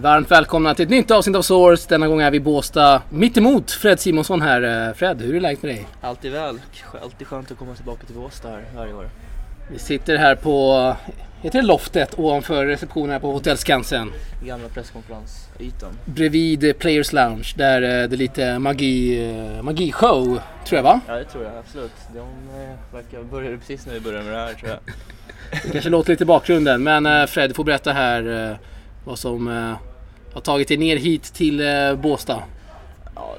Varmt välkomna till ett nytt avsnitt av Source. Denna gång är vi i Båstad mittemot Fred Simonsson här. Eh, Fred, hur är läget med dig? Alltid väl. Alltid skönt att komma tillbaka till Båstad här varje år. Vi sitter här på, heter det loftet ovanför receptionen här på Hotell Skansen. Gamla presskonferensytan. Bredvid Players Lounge där eh, det är lite magi, eh, magishow tror jag va? Ja det tror jag absolut. De eh, verkar började precis när vi började med det här tror jag. Det kanske låter lite i bakgrunden men eh, Fred du får berätta här eh, vad som eh, har tagit dig ner hit till eh, Båstad. Ja,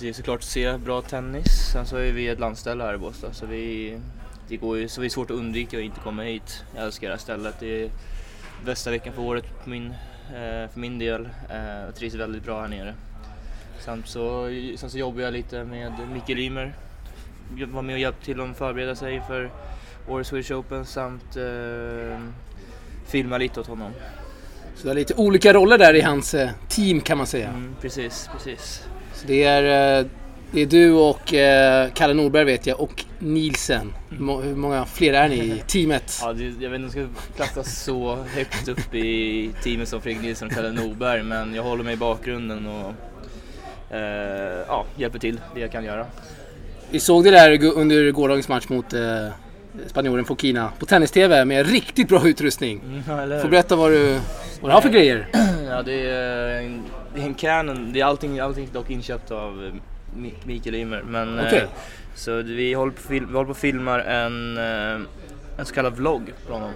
det är såklart att se bra tennis. Sen så är vi ett landställe här i Båstad så vi, det går ju, så det är svårt att undvika att inte komma hit. Jag älskar det här stället. Det är bästa veckan för året för min, eh, för min del. Eh, Jag trivs väldigt bra här nere. Sen så, sen så jobbar jag lite med Micke Rymer. Jag var med och hjälpte till att förbereda sig för årets Swedish Open samt eh, filma lite åt honom. Så det är lite olika roller där i hans eh, team kan man säga. Mm, precis, precis. Så det är, eh, det är du och eh, Kalle Norberg vet jag och Nielsen. Hur må- Hur många fler är ni i teamet? Ja, det, jag vet inte om jag ska klassas så högt upp i teamet som Fredrik Nilsson och Kalle Norberg men jag håller mig i bakgrunden och eh, ja, hjälper till det jag kan göra. Vi såg det där under gårdagens match mot eh, spanjoren Fokina på tennis-tv med riktigt bra utrustning. Eller Får berätta vad du, vad du har för grejer. Ja, det är en, det är en Canon. Det är allting, allting dock inköpt av eh, Mi- Mikael Ymer. Men, eh, Okej. så vi håller på, vi håller på och filmar en, eh, en så kallad vlogg från honom.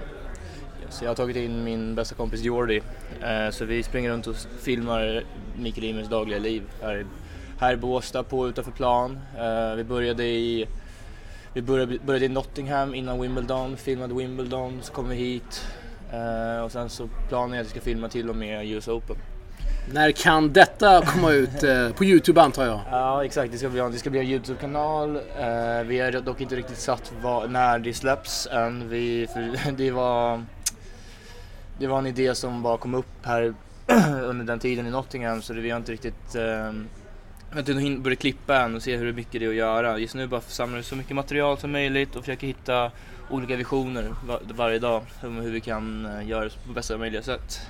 Så jag har tagit in min bästa kompis Jordi. Eh, så vi springer runt och filmar Mikael Ymers dagliga liv här, i- här i Båstad på utanför plan. Eh, vi började i vi började, började i Nottingham innan Wimbledon, filmade Wimbledon, så kom vi hit eh, och sen så planen är att vi ska filma till och med US Open. När kan detta komma ut? Eh, på Youtube antar jag. Ja exakt, det ska bli, det ska bli en Youtube-kanal. Eh, vi har dock inte riktigt satt vad, när det släpps än. Vi, för det, var, det var en idé som bara kom upp här under den tiden i Nottingham så det, vi har inte riktigt eh, jag har inte börjat klippa än och se hur mycket det är att göra. Just nu bara samlar vi så mycket material som möjligt och försöker hitta olika visioner var, varje dag om hur vi kan eh, göra det på bästa möjliga sätt.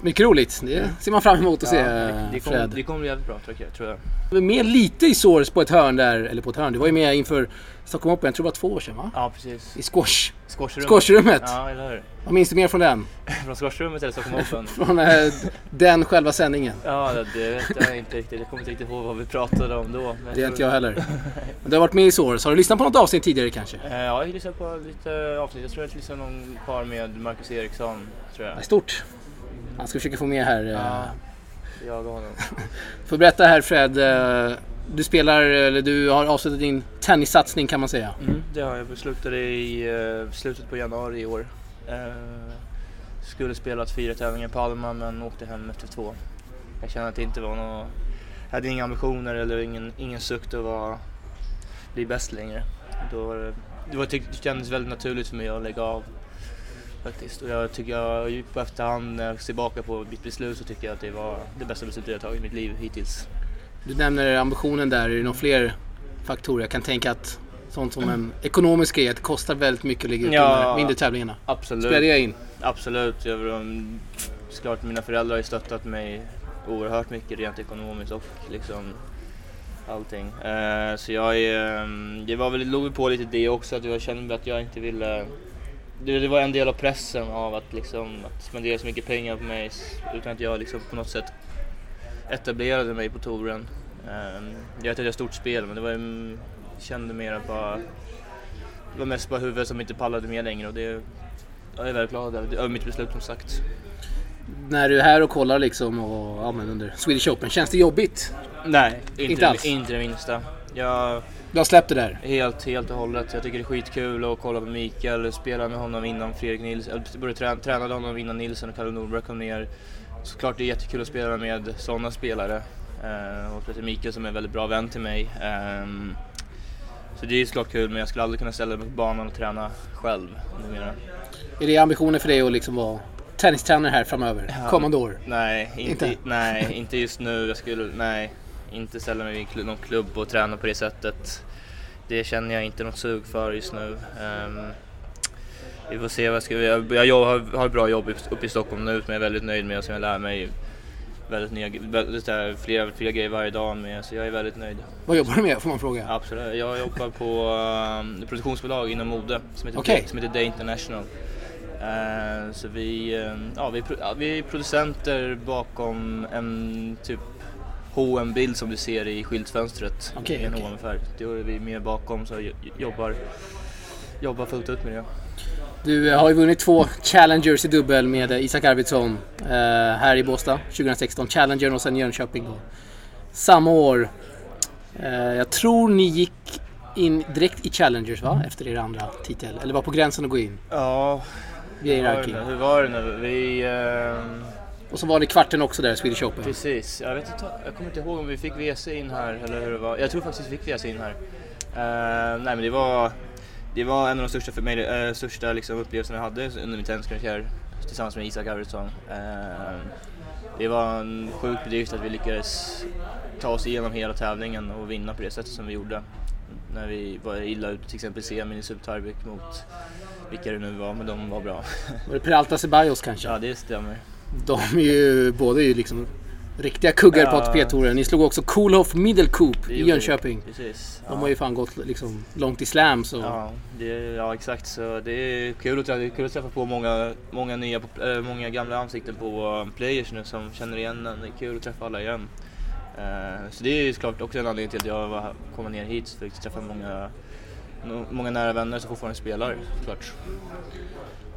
Mycket roligt. Det ser man fram emot att se Ja, det, det, kommer, Fred. det kommer bli jävligt bra tror jag. Du var med lite i Source på ett hörn där, eller på ett hörn. Du var ju med inför Stockholm Open, jag tror det var två år sedan va? Ja precis. I squash. Squashrummet. Squashrummet. Ja, eller hur? Vad minns du mer från den? Från squashrummet eller Stockholm Open? Från eh, den själva sändningen? Ja, det vet jag inte riktigt. Jag kommer inte riktigt ihåg vad vi pratade om då. Det är inte jag heller. Men du har varit med i Source. Har du lyssnat på något avsnitt tidigare kanske? Eh, Ja, jag har lyssnat på lite avsnitt. Jag tror jag lyssnade någon par med Marcus Eriksson, tror jag. Det är stort. Han ska försöka få med här. eh. Ja, jag och honom. Får berätta här Fred. eh, Du spelar, eller du har avslutat din tennissatsning kan man säga. Mm, det har jag. beslutade i eh, slutet på januari i år. Skulle spelat fyra tävlingar i Palma men åkte hem efter två. Jag kände att det inte var något... Jag hade inga ambitioner eller ingen, ingen sukt att vara, bli bäst längre. Då, var det- det, var, det kändes väldigt naturligt för mig att lägga av. Faktiskt. Och jag tycker jag, på efterhand när jag ser tillbaka på mitt beslut så tycker jag att det var det bästa beslutet jag tagit i mitt liv hittills. Du nämner ambitionen där. Är det några fler faktorer? Jag kan tänka att sånt som en ekonomisk grej, att det kostar väldigt mycket att ligga ute i de Ja. mindre tävlingarna. Absolut. Spelar det in? Absolut. Jag, um, såklart mina föräldrar har stöttat mig oerhört mycket rent ekonomiskt och liksom allting. Eh, så jag är, um, det var väl, låg på lite det också att jag kände att jag inte ville det, det var en del av pressen av att, liksom, att spendera så mycket pengar på mig utan att jag liksom på något sätt etablerade mig på touren. Um, jag vet att jag har stort spel men det var, ju- kände mer bara det var mest bara huvudet som inte pallade med längre och det jag är väldigt glad över mitt beslut som sagt. När du är här och kollar liksom och, ja, men under Swedish Open, känns det jobbigt? Nej, inte, Inte alls? inte det minsta. Jag släppt det där? helt, helt och hållet. Jag tycker det är skitkul att kolla på Mikael, spela med honom innan Fredrik Nilsson, eller började träna, tränade honom innan Nilsson och Kalle Norberg kom ner. Såklart det är jättekul att spela med sådana spelare. Eh, och speciellt Mikael som är en väldigt bra vän till mig. Ehm, så det är såklart kul men jag skulle aldrig kunna ställa mig på banan och träna själv numera. Är det ambitioner för dig att liksom vara tennistränare här framöver? Ja. Kommande år? Nej, inte, Inte? nej, inte just nu. Jag skulle, nej, inte ställa mig i någon klubb och träna på det sättet. Det känner jag inte något sug för just nu. Ehm, vi får se vad jag ska jag, jag har, har ett bra jobb upp- uppe i Stockholm nu som jag är väldigt nöjd med och som jag lär mig väldigt nya, väldigt, flera, flera grejer varje dag med så jag är väldigt nöjd. Vad jobbar du med får man fråga? Absolut, jag jobbar på um, ett produktionsbolag inom mode som heter, Okej. Day, som heter Day International. Eh, så vi, eh, ja, vi, ja, vi är producenter bakom en typ hm bild som du ser i skyltfönstret Okej, i en okej. hm färg Det är vi med bakom så jag jobbar, jobbar fullt ut med det. Du eh, har ju vunnit två Challengers i dubbel med eh, Isak Arvidsson eh, här i Båstad 2016. Challengern och sen Jönköping då. Samma år. Eh, jag tror ni gick in direkt i Challengers va? Efter er andra titel. Eller var på gränsen att gå in Ja, via hur var, det nu? hur var det nu? Vi... ehm, Och så var det kvarten också där, Swedish Open. Precis, jag, vet inte, jag kommer inte ihåg om vi fick WC in här eller hur det var. Jag tror faktiskt vi fick WC in här. Eh, nej men det var, det var en av de största, för mig, eh, största liksom, upplevelserna jag hade under min tenniskarriär tillsammans med Isak Arvidsson. Eh, det var en sjuk bedrift att vi lyckades ta oss igenom hela tävlingen och vinna på det sättet som vi gjorde. När vi var illa ute, till exempel semin i Subtarbik mot vilka det nu var, men de var bra. Var det Peralta Ceballos kanske? ja, det stämmer. De är ju båda är ju liksom riktiga kuggar på Ja. ATP-touren. Ni slog också Koolhof Middelkoop Det i. Jönköping. Precis. De ja. har ju fan gått liksom långt i slam så. Ja, det, ja exakt. Så det är kul att, träffa- kul att träffa på många, många, nya, äh, många gamla ansikten på uh, players nu som känner igen en. Det är kul att träffa alla igen. Eh, så det är ju såklart också en anledning till att jag var, kom ner hit för att träffa många, många nära vänner som fortfarande spelar såklart.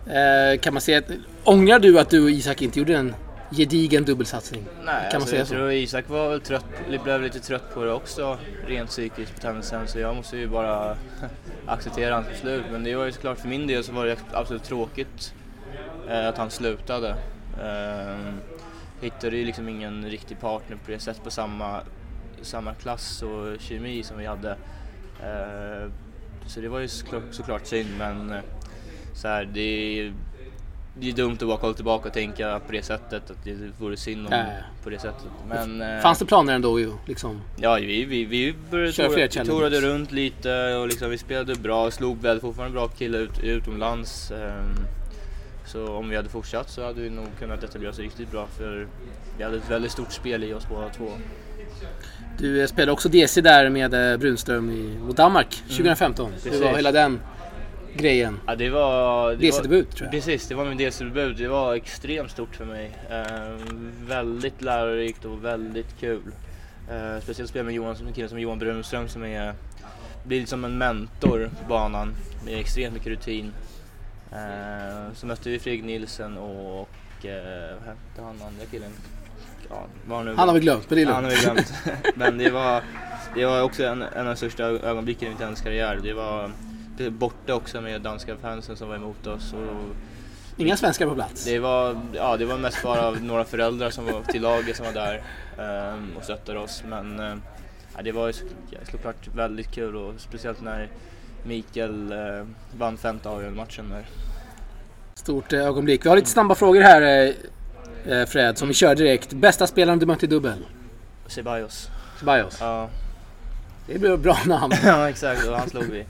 Eh, kan man säga att, ångrar du att du och Isak inte gjorde en gedigen dubbelsatsning? Nej, man alltså, säga jag så? tror Isak var väl trött, blev lite trött på det också rent psykiskt på tennisen så jag måste ju bara acceptera hans beslut. Men det var ju såklart för min del så var det absolut tråkigt eh, att han slutade. Eh, hittade ju liksom ingen riktig partner på det sättet på samma, samma klass och kemi som vi hade. Eh, så det var ju såklart, såklart synd men så här, det är det är dumt att bara kolla tillbaka och tänka på det sättet, att det vore synd om ja. på det sättet. Men eh, Fanns det planer ändå ju liksom? ja, vi, vi, vi började tora, torade challenges. runt lite och liksom, vi spelade bra, slog väl fortfarande bra killar ut, utomlands. ehm, så om vi hade fortsatt så hade vi nog kunnat etablera oss riktigt bra för vi hade ett väldigt stort spel i oss båda två. Du eh, spelade också DC där med eh, Brunström i, mot Danmark 2015. Hur Precis. var hela den grejen? Ja, det var... DC-debut tror jag. Precis, det var min DC-debut. Det var extremt stort för mig. Ehm, väldigt lärorikt och väldigt kul. Ehm, speciellt att spela med Johan, en kille som Johan Brunström som är, blir som en mentor på banan med extremt mycket rutin. Ehm, så mötte vi Fredrik Nilsen och eh, vad hette han andra killen? Ja, nu Han har vi glömt, men det är Ja, han har vi lugnt. glömt. Men det var, det var också en, en av de största ögonblicken i min tenniskarriär. Det var borta också med danska fansen som var emot oss. Och Inga svenskar på plats. det, var, ja, det var mest bara några föräldrar som var till laget som var där ehm, och stöttade oss. Men eh, ja, det var såklart väldigt kul och speciellt när Mikael eh, vann femte avgörande matchen där. Stort eh, ögonblick. Vi har lite snabba frågor här eh, eh, Fred, som vi kör direkt. Bästa spelaren du mött i dubbel? Ceballos. Ceballos. Ja. Det blir ett bra namn. ja, exakt. Och han slog vi.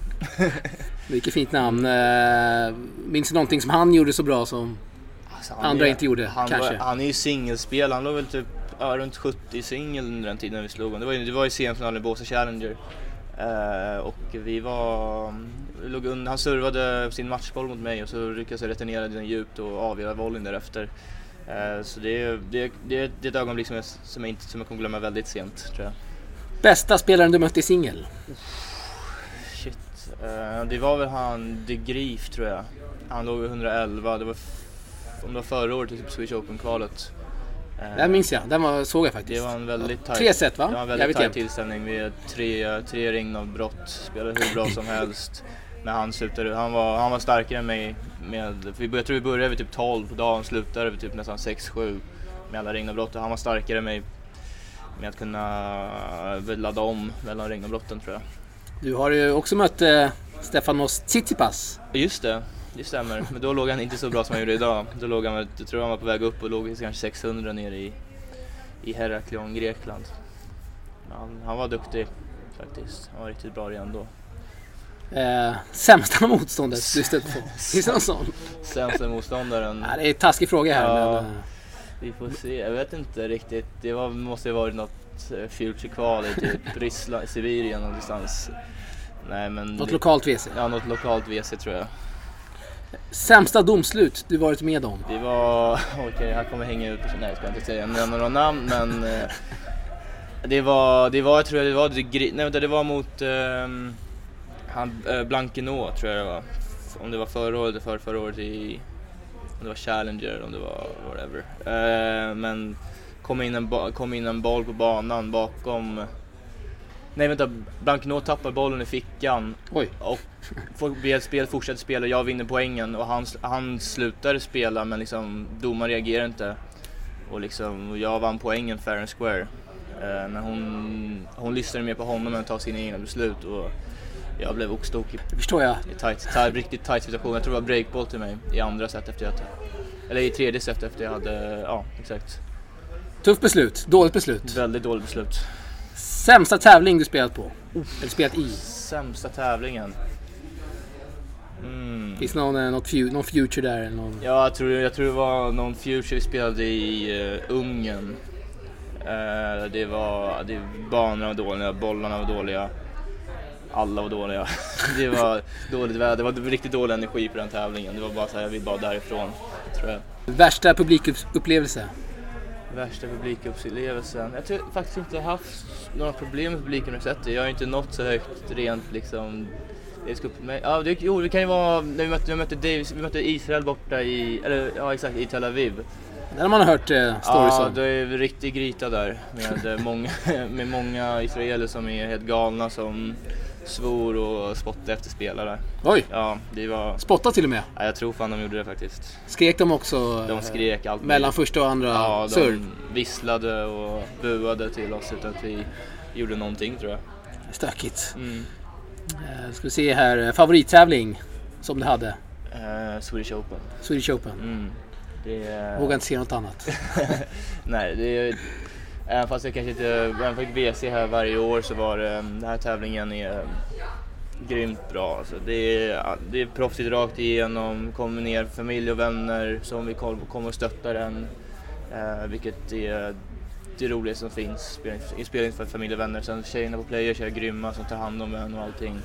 Vilket fint namn. Eh, minns du någonting som han gjorde så bra som Alltså, andra är- inte gjorde? Han, kanske? var, han är ju singelspel, han låg väl typ ja, runt 70 singel under den tiden vi slog honom. Det var ju, det var ju semifinalen i Båstad Challenger. Eh, och vi var... Vi låg under, han servade sin matchboll mot mig och så lyckades jag returnera den djupt och avgöra volleyn därefter. Eh, så det är, det, det, det är ett ögonblick som jag, som, jag inte, som jag kommer glömma väldigt sent tror jag. Bästa spelaren du mött i singel? Shit. Eh, det var väl han De Grief tror jag. Han låg vid 111, det var, om det var förra året i typ Swedish Open-kvalet. Eh, Den minns jag. Den var, såg jag faktiskt. Det var en väldigt tajt, Tre set, va? Det var en väldigt tajt tillställning med tre, tre regnavbrott. Spelade hur bra som helst. Men han slutade, han var, han var starkare än mig med, jag tror vi började vid typ 12 på dagen, slutade vid typ nästan 6-7 med alla regnavbrott. Och han var starkare än mig med att kunna eh, ladda om mellan regnavbrotten tror jag. Du har ju också mött eh, Stefanos Tsitsipas. Just det, det stämmer. Men då låg han inte så bra som han gjorde idag. Då låg han, jag tror han var på väg upp och låg kanske 600 nere i, i Heraklion, Grekland. Han, han var duktig faktiskt. Han var riktigt bra redan då. Eh, sämsta motståndet du stött på? Finns det någon sån? Sämsta motståndaren. Ja, det är en taskig fråga här Ja. men... Vi får se, jag vet inte riktigt. Det var, måste ju varit något eh, future-kval i typ Ryssland, Sibirien någonstans. Nej men... Något det- lokalt WC. Ja, något lokalt WC tror jag. Sämsta domslut du varit med om? Det var, okej här kommer hänga ut, nej jag ska inte säga nämna några namn men eh, det var, det var, jag tror jag det var, det, nej vänta det var mot han, eh, Blankenå tror jag det var. Om det var förra året eller för, förra året i, om det var Challenger om det var whatever. Eh, men kom in, en, kom in en boll på banan bakom, nej vänta, Blankenå tappar bollen i fickan Oj. och får spel, fortsätter spela, jag vinner poängen och han, han slutar spela men liksom domaren reagerar inte. Och liksom, och jag vann poängen fair and square. Eh, men hon, hon lyssnade mer på honom än att ta sina egna beslut och jag blev oxtokig Det förstår jag. i tight, tight, riktigt tight situation. Jag tror det var breakball till mig i andra set efter jag eller i tredje set efter jag hade, ja exakt. Tufft beslut. Dåligt beslut. Väldigt dåligt beslut. Sämsta tävling du spelat på? Eller spelat i? Sämsta tävlingen. Mm. Finns det någon, eh, något någon future där? Eller någon... Ja, jag tror, jag tror det var någon Future vi spelade i uh, Ungern. Eh, det var, det, banorna var dåliga, bollarna var dåliga. Alla var dåliga. det var dåligt väder, det var riktigt dålig energi på den tävlingen. Det var bara så här, jag vill bara därifrån, tror jag. Värsta publikupplevelse? Värsta publikupplevelsen? Jag tror faktiskt inte har haft några problem med publiken har sett det. Jag har inte nått så högt rent liksom. Det ska. Ja, det, jo, det kan ju vara när vi mötte, vi mötte, Davis, vi mötte Israel borta i, eller ja exakt, i Tel Aviv. Den har man hört eh, stories Ja, det är en riktig gryta där med många, med många israeler som är helt galna som svor och spottade efter spelare. Oj! Ja, det var... Spotta till och med. Ja, jag tror fan de gjorde det faktiskt. Skrek de också De eh, skrek allt mellan möjligt. första och andra Ja, serve? de visslade och buade till oss utan att vi gjorde någonting tror jag. Stökigt. Mm. Eh, ska vi se här. eh, Favorittävling som du hade? Eh, Swedish Open. Swedish Open. Mm. Det. Vågar inte se något annat. Nej, det är... Även fast jag kanske inte... Även fick WC här varje år så var det... Ehm, den här tävlingen är ehm, grymt bra. Alltså det, är, det är proffsigt rakt igenom, kommer ner familj och vänner som vi kommer och stöttar den. Eh, vilket är det roligaste som finns, spelning- inspelning för familj och vänner. Sen tjejerna på Players är grymma som tar hand om en och allting.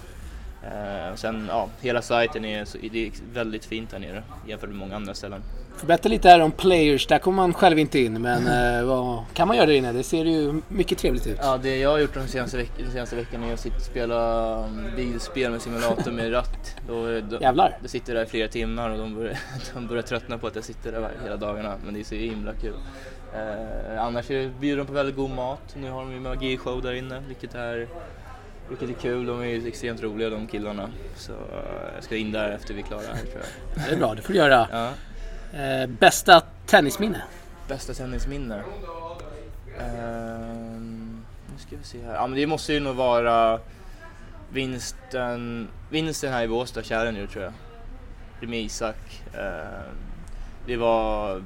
Eh, sen ja, hela sajten är, det är väldigt fint här nere jämfört med många andra ställen. Berätta lite här om players. Där kommer man själv inte in. Men eh, vad kan man göra där inne? Det ser ju mycket trevligt ut. Ja, det jag har gjort de senaste, veck de senaste veckorna är att sitta och spela bilspel med simulator med ratt. Då, då, Jävlar. då sitter jag där i flera timmar och de börjar, de börjar tröttna på att jag sitter där hela dagarna. Men det är så himla kul. Eh, annars bjuder de på väldigt god mat. Nu har de ju magishow där inne, vilket är, vilket är kul. De är ju extremt roliga de killarna. Så eh, jag ska in där efter vi är klara här tror jag. Det är bra, det får du göra. Ja. Eh, bästa tennisminne? Bästa tennisminne? Ehm, nu ska vi se här. Ja men det måste ju nog vara vinsten, vinsten här i Båstad, Challenger tror jag. Det med Isak. Ehm, det var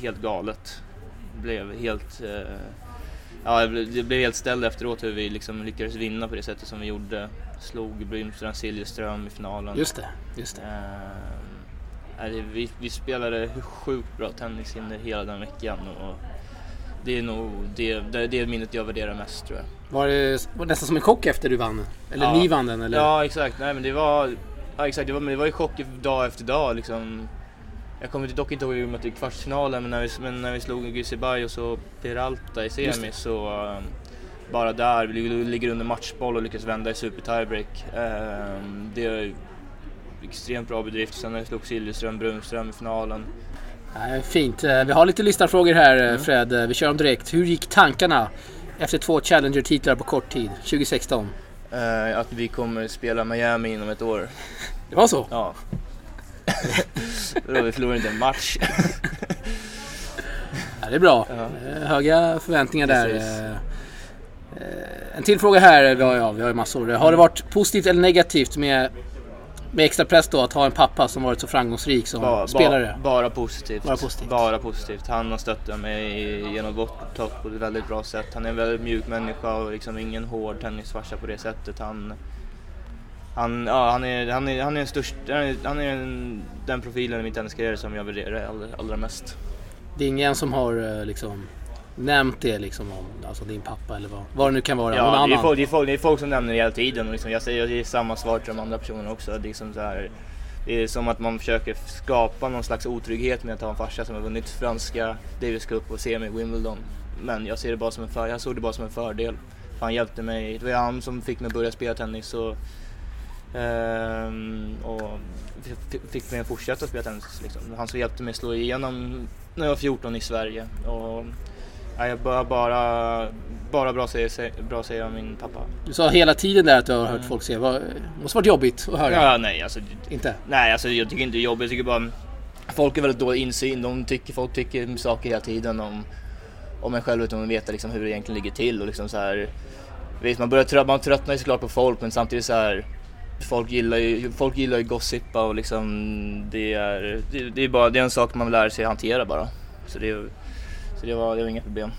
helt galet. Det blev helt... eh, ja, jag blev- helt ställd efteråt hur vi liksom lyckades vinna på det sättet som vi gjorde. Slog Brynstrand Siljeström i finalen. Just det, just det. Det- vi, vi spelade sjukt bra tennis under hela den veckan och det är nog det, det, det minnet jag värderar mest tror jag. Var det, var det nästan som en chock efter du vann? Eller Ja. ni vann den? Eller? Ja exakt, nej men det var, ja, exakt, det var, men det var ju chock dag efter dag liksom. Jag kommer dock inte ihåg hur vi mötte i kvartsfinalen men när vi, men när vi slog Gusibaj och Peralta i semi så ehm, bara där, vi ligger- under matchboll och lyckas vända i super tiebreak. Ehm, det är extremt bra bedrift. Sen när vi slog Siljeström, Brunström i finalen. Fint. Eh, Vi har lite lyssnarfrågor här eh, Mm. Fred. Eh, Vi kör dem direkt. Hur gick tankarna efter två Challenger-titlar på kort tid? 2016. Eh, att vi kommer spela Miami inom ett år. Det var så? Ja. Då vi förlorar inte en match. Ja, det är bra. Ja. Eh, Höga förväntningar där. Precis. Eh, eh, En till fråga här. Vi har, ja, vi har ju massor. Har det varit positivt eller negativt med, med extra press då att ha en pappa som varit så framgångsrik som Ba- ba- spelare? Bara positivt. Bara positivt. Bara positivt. Han har stöttat mig genom gott topp på ett väldigt bra sätt. Han är en väldigt mjuk människa och liksom ingen hård tennisfarsa på det sättet. Han, han, ja, han är, han är, han är, störst, han är, han är en, den profilen i min tenniskarriär som jag värderar allra, allra mest. Det är ingen som har eh, liksom nämnt det liksom om alltså din pappa eller vad, vad det nu kan vara. någon Ja, det är, folk, det, är folk, det är folk som nämner det hela tiden och liksom, jag säger är samma svar till de andra personerna också. Det är, liksom så här, det är som att man försöker skapa någon slags otrygghet med att ha en farsa som har vunnit franska Davis Cup och semi Wimbledon. Men jag ser det bara som en för, jag såg det bara som en fördel. För han hjälpte mig, det var han som fick mig att börja spela tennis och, ehm, och fick mig att fortsätta spela tennis. Liksom. Han som hjälpte mig att slå igenom när jag var 14 i Sverige. Och, ja, jag bara, bara, bara bra säger, bra säger om min pappa. Du sa hela tiden där att du har hört folk säga. Det måste varit jobbigt att höra. Ja, nej alltså Inte? Nej, alltså jag tycker inte det är jobbigt. Jag tycker bara folk är väldigt dålig insyn. De tycker, folk tycker saker hela tiden om, om en själv utan att veta liksom hur det egentligen ligger till. Och liksom så här, visst, man, börjar trö- man tröttnar ju såklart på folk men samtidigt så här Folk gillar ju, folk gillar ju gossipa och liksom det är, det, det är bara det är en sak man lär sig hantera bara. Så det, så det, var, det var inga problem.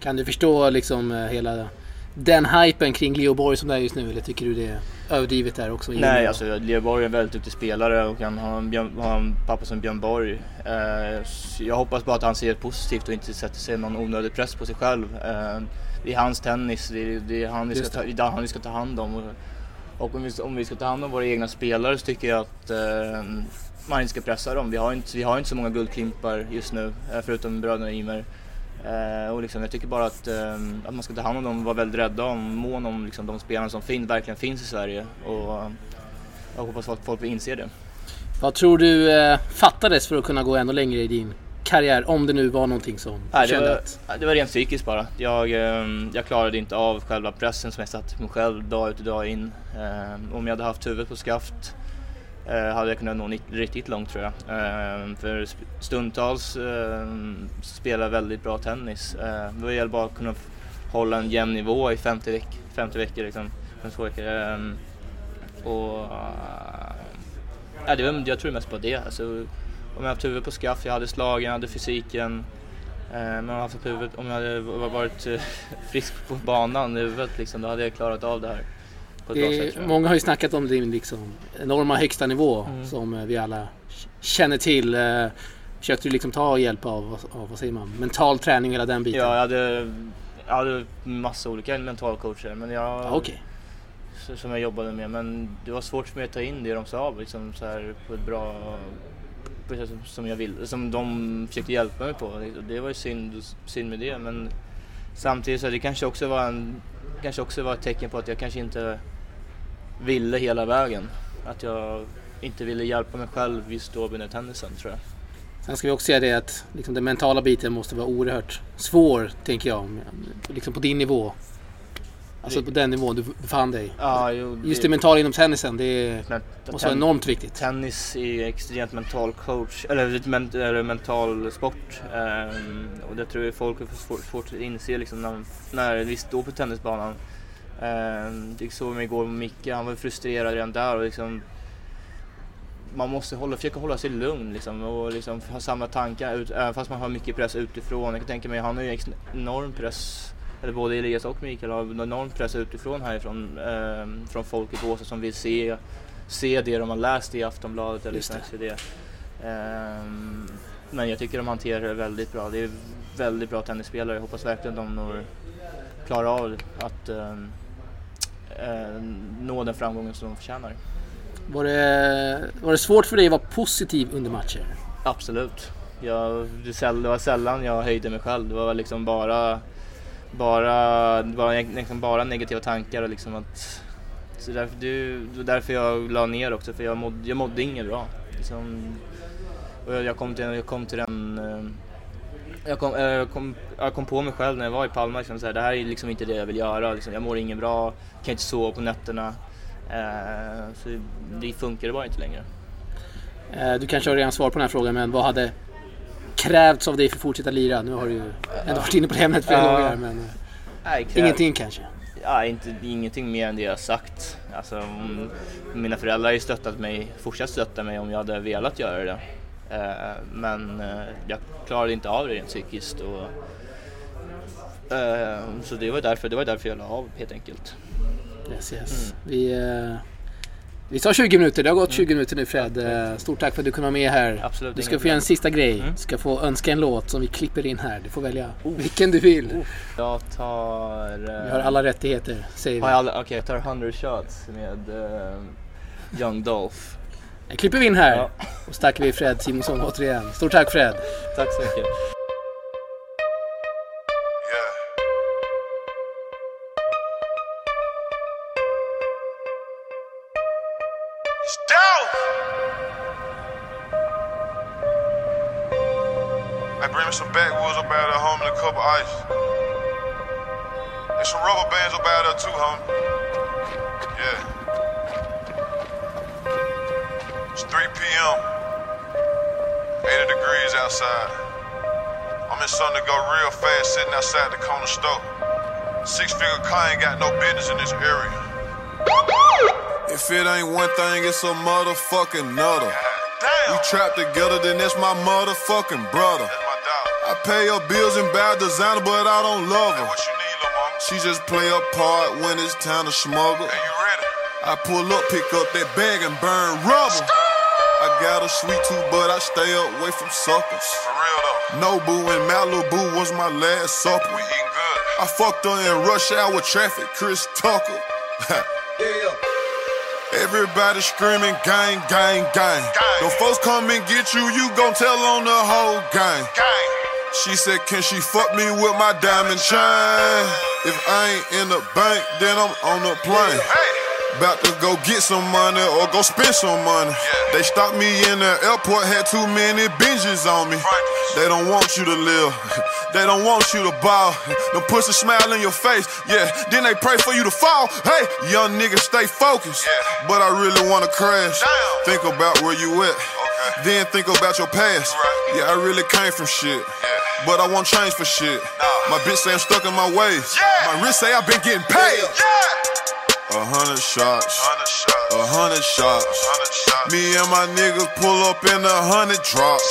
Kan du förstå liksom eh, hela den hypen kring Leo Borg som det är just nu eller tycker du det är överdrivet där också? Nej, alltså Leo Borg är en väldigt duktig spelare och han har en, Björn, har en pappa som Björn Borg. Eh, jag hoppas bara att han ser det positivt och inte sätter sig någon onödig press på sig själv. Eh, det är hans tennis, det är, det är han, vi ska ta, det är han vi ska ta hand om. Och, om, vi, om vi ska ta hand om våra egna spelare så tycker jag att eh, man inte ska pressa dem. Vi har inte, vi har inte så många guldklimpar just nu, eh, förutom bröderna Ymer. Eh, och liksom, jag tycker bara att, eh, att man ska ta hand om dem och vara väldigt rädda om, mån om liksom, de spelarna som fin, verkligen finns i Sverige. Och, eh, jag hoppas att folk inser det. Vad tror du eh, fattades för att kunna gå ännu längre i din karriär? Om det nu var någonting som du Nej, det, kände var, att... det var rent psykiskt bara. Jag, eh, jag klarade inte av själva pressen som jag satte på mig själv dag ut och dag in. Eh, om jag hade haft huvudet på skaft eh, hade jag kunnat nå riktigt långt tror jag. Eh, för stundtals spelar jag väldigt bra tennis. Då gäller det bara att kunna hålla en jämn nivå i 50, veck 50 veckor. Liksom, 52 veckor. Och, eh, det var, jag tror mest på det. Alltså, om jag haft huvudet på skaft, jag hade slagen, jag hade fysiken. Eh, men om jag haft huvudet, om jag hade varit eh, frisk på banan i huvudet liksom, då hade jag klarat av det här på ett bra Det sätt är, jag. många har ju snackat om din liksom, enorma högsta nivå Mm. som eh, vi alla känner till. Försökte du liksom ta hjälp av, av vad säger man, mental träning och hela den biten? Ja, jag hade, jag hade massa olika mentalcoacher men jag, Ja, Okej. s- som jag jobbade med. Men det var svårt för mig att ta in det de sa liksom, så här, på ett bra precis som- jag ville, som de försökte hjälpa mig på. Det- var ju synd, synd med det men samtidigt så det kanske också var en, kanske också var ett tecken på att jag kanske inte ville hela vägen. Att jag inte ville hjälpa mig själv just då under tennisen tror jag. Sen ska vi också säga det att liksom, den mentala biten måste vara oerhört svår, tänker jag. Liksom på din nivå. Alltså på den nivån du befann dig. Ja, jo, Just det mentala inom tennisen, det är- men- måste vara enormt viktigt. Tennis är extremt mental coach, eller men, eller mental sport. Ehm, och det tror jag folk är svårt, svårt att inse liksom när, när vi står på tennisbanan. Ehm, det såg mig igår med Micke, han var frustrerad redan där och liksom man måste hålla, försöka hålla sig lugn liksom, och liksom ha samma tankar ut, även fast man har mycket press utifrån. Jag kan tänka mig, han har ju enorm press, eller både Elias och Mikael har en enorm press utifrån härifrån, ehm, från folk i Båstad som vill se se det de har läst i Aftonbladet eller Just det. det. Ehm, men jag tycker de hanterar det väldigt bra. Det är väldigt bra tennisspelare. Jag hoppas verkligen de når, klarar av att eh, nå den framgången som de förtjänar. Var det, var det svårt för dig att vara positiv under matcher? Absolut. Jag, det var sällan jag höjde mig själv. Det var liksom bara, bara, bara, var egentligen bara negativa tankar och liksom att så därför, du, det var därför jag la ner också, för jag mådde, jag mådde inget bra. Liksom, och jag, jag, kom till, jag kom till den... Eh, jag kom, eh, jag, kom, jag kom på mig själv när jag var i Palma, liksom, så här, det här är liksom inte det jag vill göra. Liksom, jag mår inget bra, kan inte sova på nätterna. Eh, så det funkade bara inte längre. Eh, du kanske har redan svar på den här frågan, men vad hade krävts av dig för att fortsätta lira? Nu har du ju ändå varit inne på det ämnet flera Ja. gånger, men eh, Nej, ingenting kanske? Ja, inte, ingenting mer än det jag sagt. Alltså, om, mina föräldrar har ju stöttat mig, fortsatt stötta mig om jag hade velat göra det. Eh, men eh, jag klarade inte av det rent psykiskt. Och, så det var, därför, det var därför jag la av helt enkelt. Yes, yes. Vi, eh, Vi tar 20 minuter, det har gått 20 minuter nu Fred. Eh, Stort tack för att du kunde vara med här. Absolut Du ska få göra en sista grej. Mm. Du ska få önska en låt som vi klipper in här. Du får välja vilken du vill. Jag tar... Vi har alla rättigheter, säger vi. alla, okej jag tar 100 shots med eh, Young Dolph. Det klipper vi in här. Ja. Och så tackar vi Fred Simonsson återigen. Stort tack Fred. Tack så mycket. Out too, homie. Yeah. It's 3 p.m. 80 degrees outside. I'm in something to go real fast sitting outside the corner store. Six figure car ain't got no business in this area. If it ain't one thing, it's a motherfucking nutter. We Damn. trap together, then that's my motherfucking brother. That's my. I pay her bills and buy designer, but I don't love her. She just play a part when it's time to smuggle. Hey, you ready? I pull up, pick up that bag and burn rubber. I got a sweet tooth, but I stay away from suckers. For real though. Nobu and Malibu was my last supper. We eating good. I fucked her in rush hour traffic, Chris Tucker. Everybody screaming, gang, gang, gang. Gang. The folks come and get you, you gon' tell on the whole gang. Gang. She said, Can she fuck me with my diamond chain? If I ain't in the bank, then I'm on the plane. About to go get some money or go spend some money. They stopped me in the airport, had too many binges on me. They don't want you to live. They don't want you to ball. Them a smile in your face. Yeah, then they pray for you to fall. Hey, young nigga, stay focused. But I really wanna crash. Think about where you at. Then think about your past. Yeah, I really came from shit. But I won't change for shit. My bitch say I'm stuck in my ways. My wrist say I've been getting paid. A hundred shots. Hundred shots. A hundred shots. Me and my niggas pull up in a hundred drops.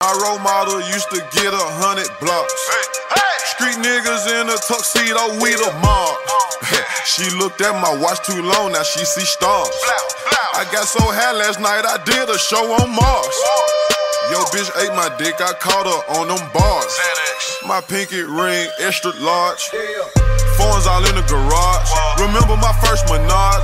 My role model used to get a hundred blocks. Street niggas in a tuxedo, we the mob. she looked at my watch too long, now she see stars. I got so high last night, I did a show on Mars. Yo, bitch ate my dick, I caught her on them bars. My pinky ring extra large. Phones all in the garage. Remember my first Menard?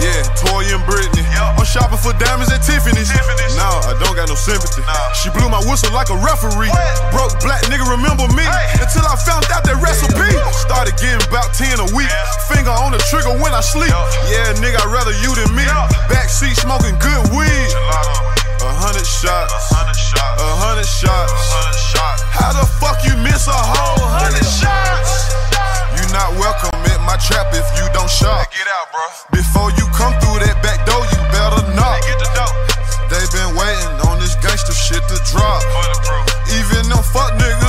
Yeah. Toy and Britney. I'm shopping for diamonds at Tiffany's. Nah, I don't got no sympathy. She blew my whistle like a referee. Broke black nigga, remember me? Until I found out that recipe. Started getting about 10 a week. Finger on the trigger when I sleep. Yeah. Nigga, I'd rather you than me. Backseat smoking good weed. Hundred shots. A hundred shots. A hundred shots. hundred shots. How the fuck you miss a whole hundred shots? You not welcome at my trap if you don't shop. Get out, bro. Before you come through that back door, you better knock. Get the dope. They been waiting on this gangster shit to drop. Even them fuck niggas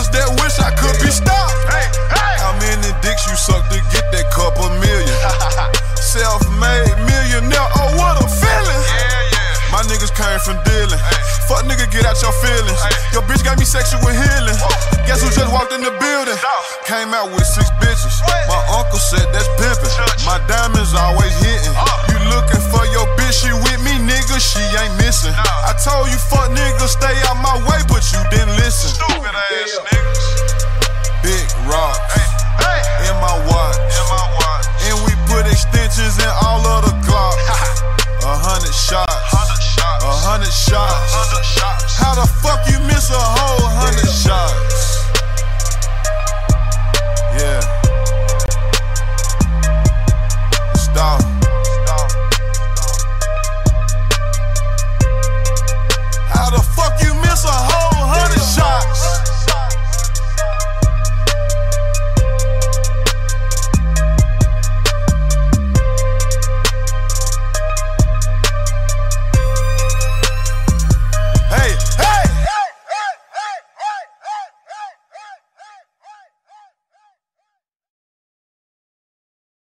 came from dealing. Fuck nigga, get out your feelings. Ay. Your bitch got me sexual healing. Whoa. Guess who just walked in the building? No. Came out with six bitches. What? My uncle said that's pimping. My diamonds always hitting. Uh. You looking for your bitch? She with me, nigga. She ain't missing. No. I told you, fuck nigga, stay out my way, but you didn't listen. Stupid ass niggas. Big rocks hey. Hey. in my